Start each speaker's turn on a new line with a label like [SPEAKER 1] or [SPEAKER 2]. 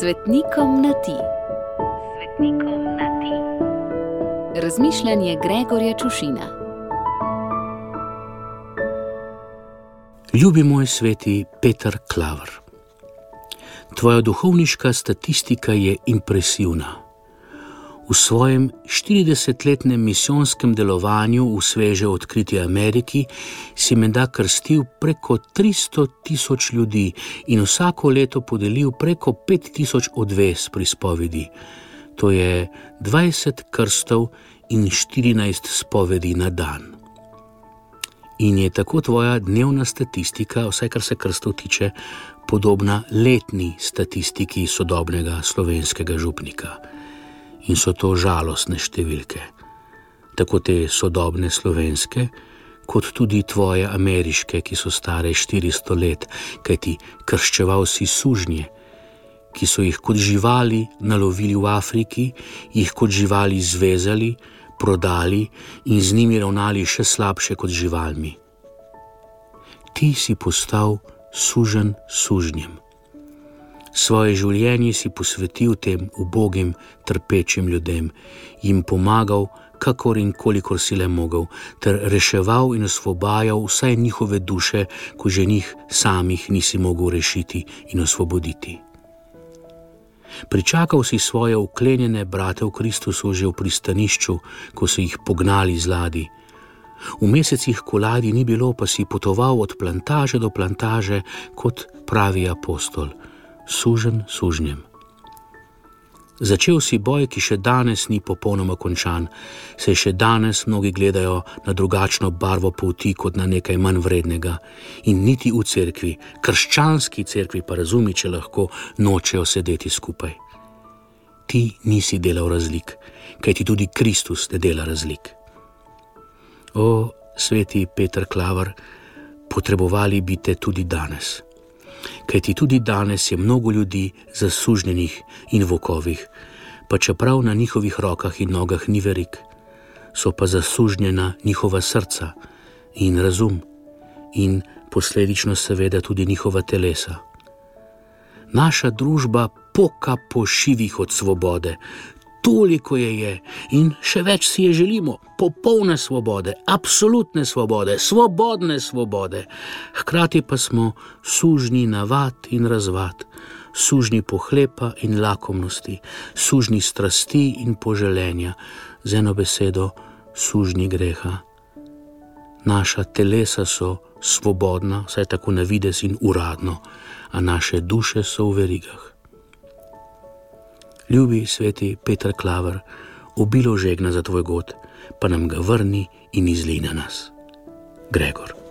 [SPEAKER 1] Svetnikom na ti. Svetnikom na ti. Razmišljanje Gregorja Čušina.
[SPEAKER 2] Ljubi moj sveti Peter Klaver. Tvoja duhovniška statistika je impresivna. V svojem 40-letnem misijonskem delovanju v sveže odkriti Ameriki si menda krstil preko 300 tisoč ljudi in vsako leto podelil preko 5 tisoč odves pri spovedi. To je 20 krstov in 14 spovedi na dan. In je tako tvoja dnevna statistika, vse kar se krstov tiče, podobna letni statistiki sodobnega slovenskega župnika in so to žalostne številke. Tako te sodobne slovenske, kot tudi tvoje ameriške, ki so stare 400 let, kajti krščeval si sužnje, ki so jih kot živali nalovili v Afriki, jih kot živali zvezali, prodali in z njimi ravnali še slabše kot živalmi. Ti si postal sužen sužnjem svoje življenje si posvetil tem ubogim, trpečim ljudem, jim pomagal, kakor in kolikor si le mogel, ter reševal in osvobajal vse njihove duše, ko že njih samih nisi mogel rešiti in osvoboditi. Pričakal si svoje uklenjene brate v Kristusu že v pristanišču, ko so jih pognali z ladi. V mesecih koladi ni bilo, pa si potoval od plantaže do plantaže kot pravi apostol sužen sužnjem. Začel si boj, ki še danes ni popolnoma končan, se še danes mnogi gledajo na drugačno barvo poti kot na nekaj manj vrednega. In niti v cerkvi, krščanski cerkvi, pa razumi, če lahko nočejo sedeti skupaj. Ti nisi delal razlik, kaj ti tudi Kristus ne dela razlik. O, sveti Petr Klaver, potrebovali bi te tudi danes kajti tudi danes je mnogo ljudi zasužnjenih in vokovih, pa čeprav na njihovih rokah in nogah ni verik, so pa zasužnjena njihova srca in razum in posledično seveda tudi njihova telesa. Naša družba poka po šivih od svobode, toliko je je in še več si je želimo, popolne svobode, absolutne svobode, svobodne svobode. Hkrati pa smo sužni navad in razvad, sužni pohlepa in lakomnosti, sužni strasti in poželenja, z eno besedo, sužni greha. Naša telesa so svobodna, vsaj tako na vides in uradno, a naše duše so v verigah ljubi sveti Petr Klaver, obilo žegna za tvoj god, pa nam ga vrni in izli na nas. Gregor.